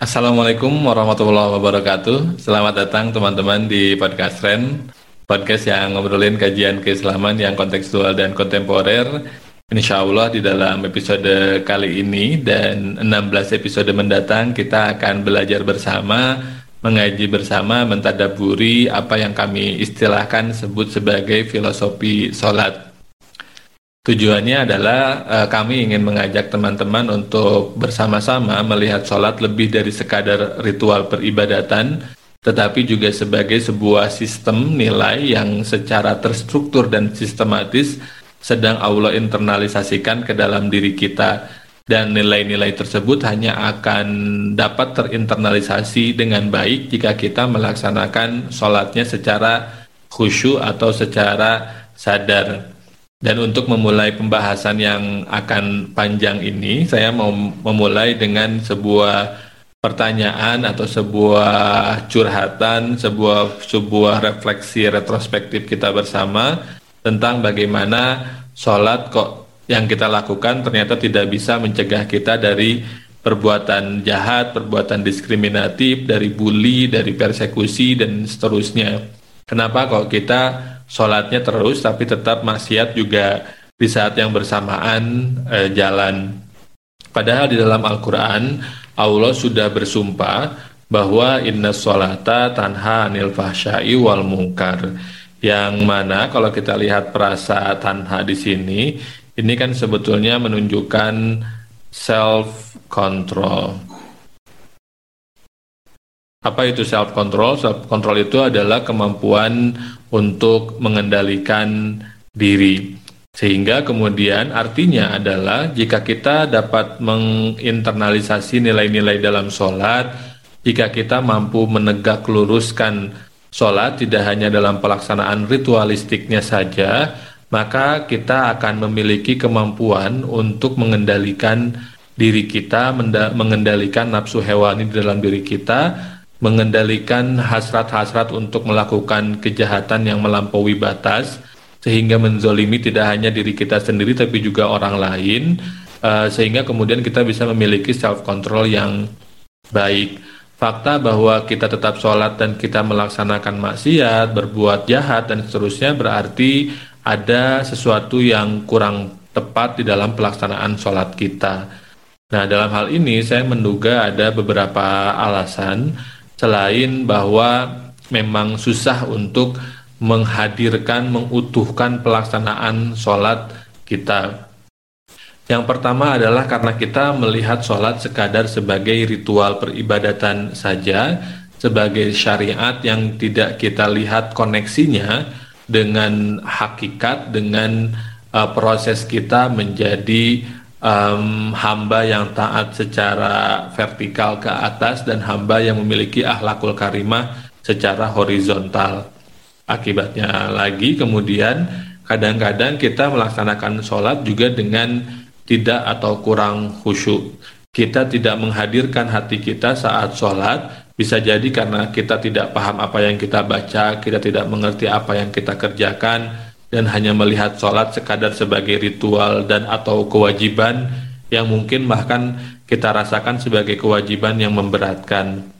Assalamualaikum warahmatullahi wabarakatuh. Selamat datang teman-teman di podcast Ren, podcast yang ngobrolin kajian keislaman yang kontekstual dan kontemporer. Insya Allah di dalam episode kali ini dan 16 episode mendatang kita akan belajar bersama, mengaji bersama, mentadaburi apa yang kami istilahkan sebut sebagai filosofi sholat. Tujuannya adalah uh, kami ingin mengajak teman-teman untuk bersama-sama melihat sholat lebih dari sekadar ritual peribadatan, tetapi juga sebagai sebuah sistem nilai yang secara terstruktur dan sistematis sedang Allah internalisasikan ke dalam diri kita. Dan nilai-nilai tersebut hanya akan dapat terinternalisasi dengan baik jika kita melaksanakan sholatnya secara khusyuk atau secara sadar. Dan untuk memulai pembahasan yang akan panjang ini, saya mau memulai dengan sebuah pertanyaan atau sebuah curhatan, sebuah sebuah refleksi retrospektif kita bersama tentang bagaimana sholat kok yang kita lakukan ternyata tidak bisa mencegah kita dari perbuatan jahat, perbuatan diskriminatif, dari bully, dari persekusi dan seterusnya. Kenapa kok kita sholatnya terus tapi tetap maksiat juga di saat yang bersamaan eh, jalan. Padahal di dalam Al-Quran Allah sudah bersumpah bahwa inna sholata tanha anil fahsyai wal mungkar. Yang mana kalau kita lihat perasa tanha di sini, ini kan sebetulnya menunjukkan self control. Apa itu self control? Self control itu adalah kemampuan untuk mengendalikan diri. Sehingga kemudian artinya adalah jika kita dapat menginternalisasi nilai-nilai dalam sholat, jika kita mampu menegak luruskan sholat tidak hanya dalam pelaksanaan ritualistiknya saja, maka kita akan memiliki kemampuan untuk mengendalikan diri kita, mengendalikan nafsu hewani di dalam diri kita, mengendalikan hasrat-hasrat untuk melakukan kejahatan yang melampaui batas sehingga menzolimi tidak hanya diri kita sendiri tapi juga orang lain uh, sehingga kemudian kita bisa memiliki self control yang baik. Fakta bahwa kita tetap sholat dan kita melaksanakan maksiat berbuat jahat dan seterusnya berarti ada sesuatu yang kurang tepat di dalam pelaksanaan sholat kita. Nah dalam hal ini saya menduga ada beberapa alasan selain bahwa memang susah untuk menghadirkan, mengutuhkan pelaksanaan sholat kita. Yang pertama adalah karena kita melihat sholat sekadar sebagai ritual peribadatan saja, sebagai syariat yang tidak kita lihat koneksinya dengan hakikat, dengan uh, proses kita menjadi um, hamba yang taat secara vertikal ke atas dan hamba yang memiliki ahlakul karimah secara horizontal. Akibatnya lagi kemudian kadang-kadang kita melaksanakan sholat juga dengan tidak atau kurang khusyuk. Kita tidak menghadirkan hati kita saat sholat, bisa jadi karena kita tidak paham apa yang kita baca, kita tidak mengerti apa yang kita kerjakan, dan hanya melihat sholat sekadar sebagai ritual dan atau kewajiban yang mungkin bahkan kita rasakan sebagai kewajiban yang memberatkan.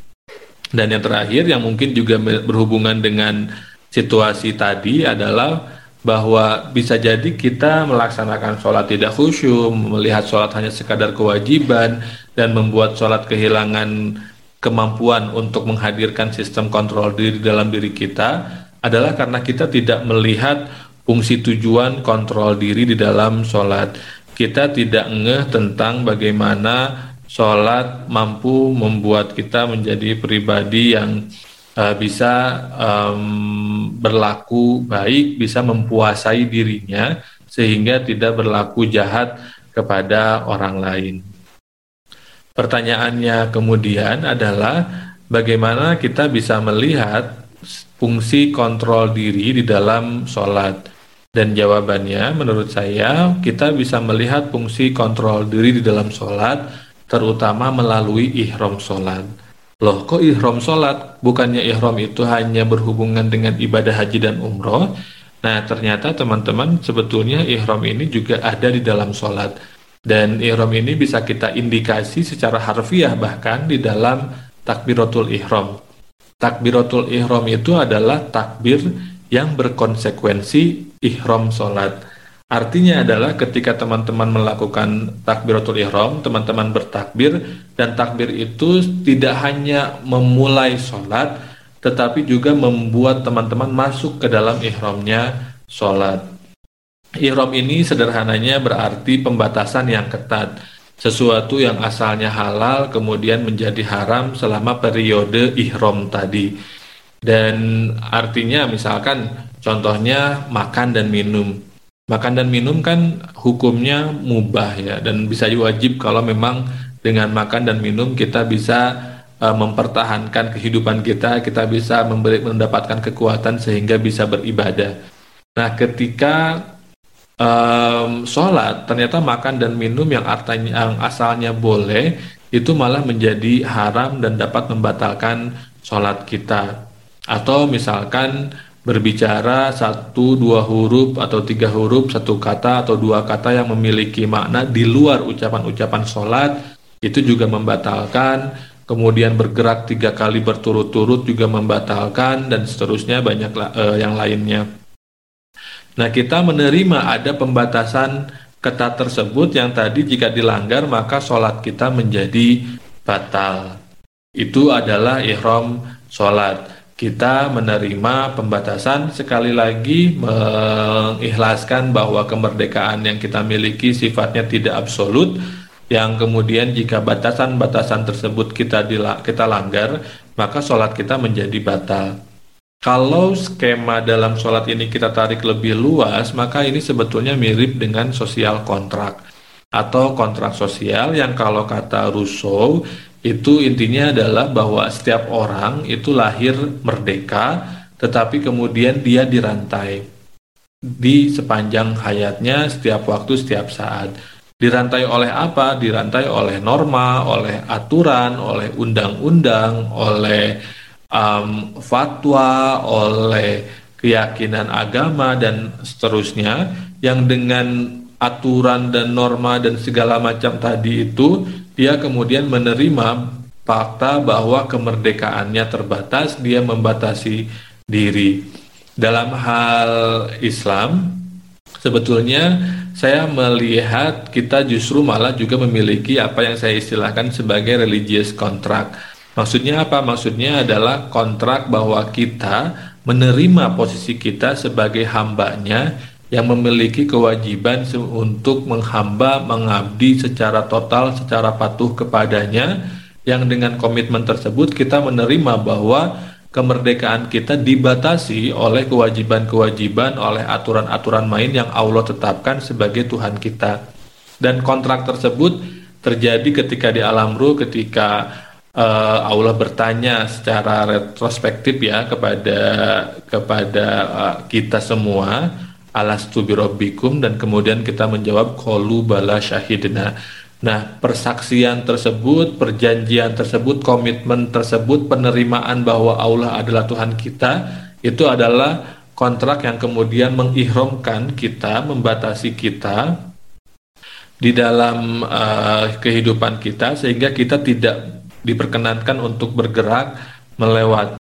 Dan yang terakhir yang mungkin juga berhubungan dengan situasi tadi adalah bahwa bisa jadi kita melaksanakan sholat tidak khusyuk, melihat sholat hanya sekadar kewajiban, dan membuat sholat kehilangan kemampuan untuk menghadirkan sistem kontrol diri dalam diri kita adalah karena kita tidak melihat fungsi tujuan kontrol diri di dalam sholat. Kita tidak ngeh tentang bagaimana sholat mampu membuat kita menjadi pribadi yang uh, bisa um, berlaku baik, bisa mempuasai dirinya sehingga tidak berlaku jahat kepada orang lain. Pertanyaannya kemudian adalah bagaimana kita bisa melihat fungsi kontrol diri di dalam sholat. Dan jawabannya menurut saya kita bisa melihat fungsi kontrol diri di dalam sholat terutama melalui ihram sholat. Loh kok ihram sholat? Bukannya ihram itu hanya berhubungan dengan ibadah haji dan umroh? Nah ternyata teman-teman sebetulnya ihram ini juga ada di dalam sholat. Dan ihram ini bisa kita indikasi secara harfiah bahkan di dalam takbiratul ihram. Takbiratul ihram itu adalah takbir yang berkonsekuensi ihram sholat. Artinya adalah ketika teman-teman melakukan takbiratul ihram, teman-teman bertakbir dan takbir itu tidak hanya memulai sholat, tetapi juga membuat teman-teman masuk ke dalam ihramnya sholat. Ihram ini sederhananya berarti pembatasan yang ketat. Sesuatu yang asalnya halal kemudian menjadi haram selama periode ihram tadi. Dan artinya misalkan contohnya makan dan minum. Makan dan minum kan hukumnya mubah ya dan bisa wajib kalau memang dengan makan dan minum kita bisa uh, mempertahankan kehidupan kita, kita bisa memberi, mendapatkan kekuatan sehingga bisa beribadah. Nah, ketika um, sholat ternyata makan dan minum yang artinya yang asalnya boleh itu malah menjadi haram dan dapat membatalkan sholat kita atau misalkan berbicara satu dua huruf atau tiga huruf satu kata atau dua kata yang memiliki makna di luar ucapan-ucapan sholat itu juga membatalkan kemudian bergerak tiga kali berturut-turut juga membatalkan dan seterusnya banyak uh, yang lainnya Nah, kita menerima ada pembatasan ketat tersebut yang tadi jika dilanggar maka sholat kita menjadi batal. Itu adalah ihram sholat. Kita menerima pembatasan sekali lagi mengikhlaskan bahwa kemerdekaan yang kita miliki sifatnya tidak absolut yang kemudian jika batasan-batasan tersebut kita kita langgar maka sholat kita menjadi batal. Kalau skema dalam sholat ini kita tarik lebih luas, maka ini sebetulnya mirip dengan sosial kontrak atau kontrak sosial yang kalau kata Rousseau itu intinya adalah bahwa setiap orang itu lahir merdeka, tetapi kemudian dia dirantai di sepanjang hayatnya, setiap waktu, setiap saat. Dirantai oleh apa? Dirantai oleh norma, oleh aturan, oleh undang-undang, oleh um, fatwa, oleh keyakinan agama dan seterusnya yang dengan aturan dan norma dan segala macam tadi itu dia kemudian menerima fakta bahwa kemerdekaannya terbatas, dia membatasi diri. Dalam hal Islam, sebetulnya saya melihat kita justru malah juga memiliki apa yang saya istilahkan sebagai religious contract Maksudnya apa? Maksudnya adalah kontrak bahwa kita menerima posisi kita sebagai hambanya yang memiliki kewajiban untuk menghamba, mengabdi secara total, secara patuh kepadanya, yang dengan komitmen tersebut kita menerima bahwa kemerdekaan kita dibatasi oleh kewajiban-kewajiban, oleh aturan-aturan main yang Allah tetapkan sebagai Tuhan kita. Dan kontrak tersebut terjadi ketika di alam ruh, ketika uh, Allah bertanya secara retrospektif ya kepada kepada uh, kita semua alastu birobbikum dan kemudian kita menjawab kolu bala syahidna. Nah, persaksian tersebut, perjanjian tersebut, komitmen tersebut, penerimaan bahwa Allah adalah Tuhan kita itu adalah kontrak yang kemudian mengihramkan kita, membatasi kita di dalam uh, kehidupan kita sehingga kita tidak diperkenankan untuk bergerak melewati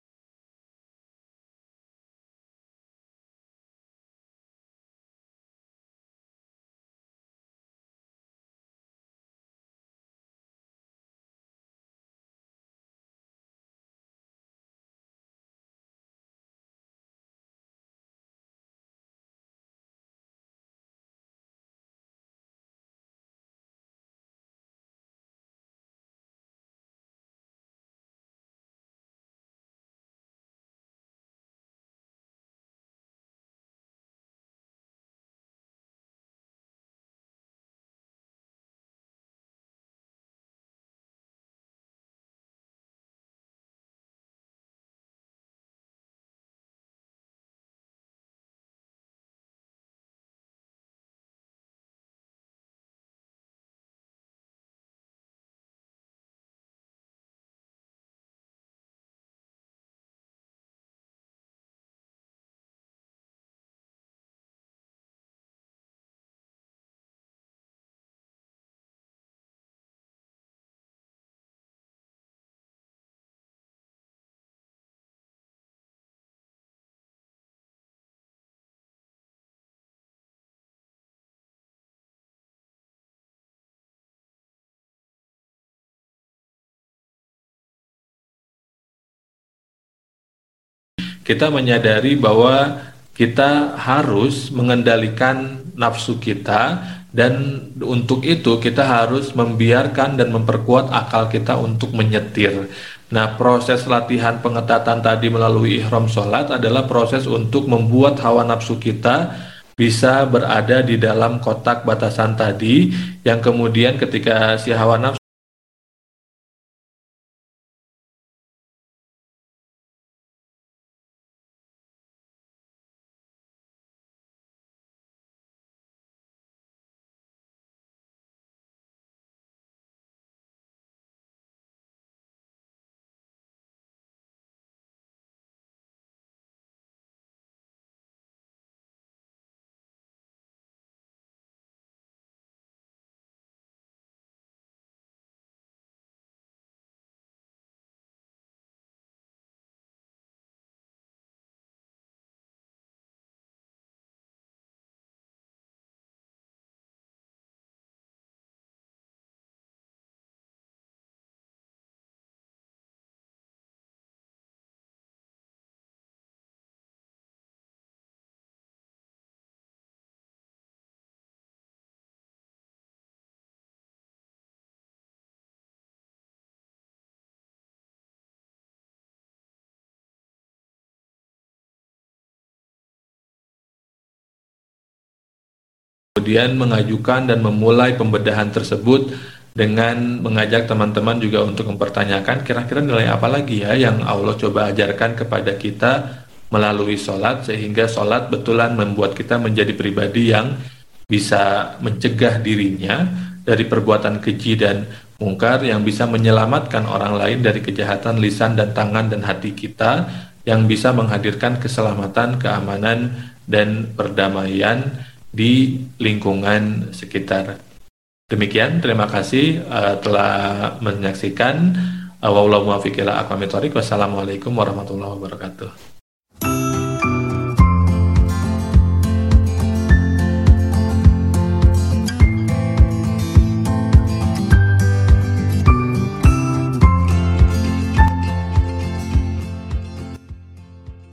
kita menyadari bahwa kita harus mengendalikan nafsu kita dan untuk itu kita harus membiarkan dan memperkuat akal kita untuk menyetir. Nah, proses latihan pengetatan tadi melalui ihram sholat adalah proses untuk membuat hawa nafsu kita bisa berada di dalam kotak batasan tadi yang kemudian ketika si hawa nafsu kemudian mengajukan dan memulai pembedahan tersebut dengan mengajak teman-teman juga untuk mempertanyakan kira-kira nilai apa lagi ya yang Allah coba ajarkan kepada kita melalui sholat sehingga sholat betulan membuat kita menjadi pribadi yang bisa mencegah dirinya dari perbuatan keji dan mungkar yang bisa menyelamatkan orang lain dari kejahatan lisan dan tangan dan hati kita yang bisa menghadirkan keselamatan, keamanan, dan perdamaian di lingkungan sekitar. Demikian, terima kasih uh, telah menyaksikan. Uh, Wassalamualaikum warahmatullahi wabarakatuh.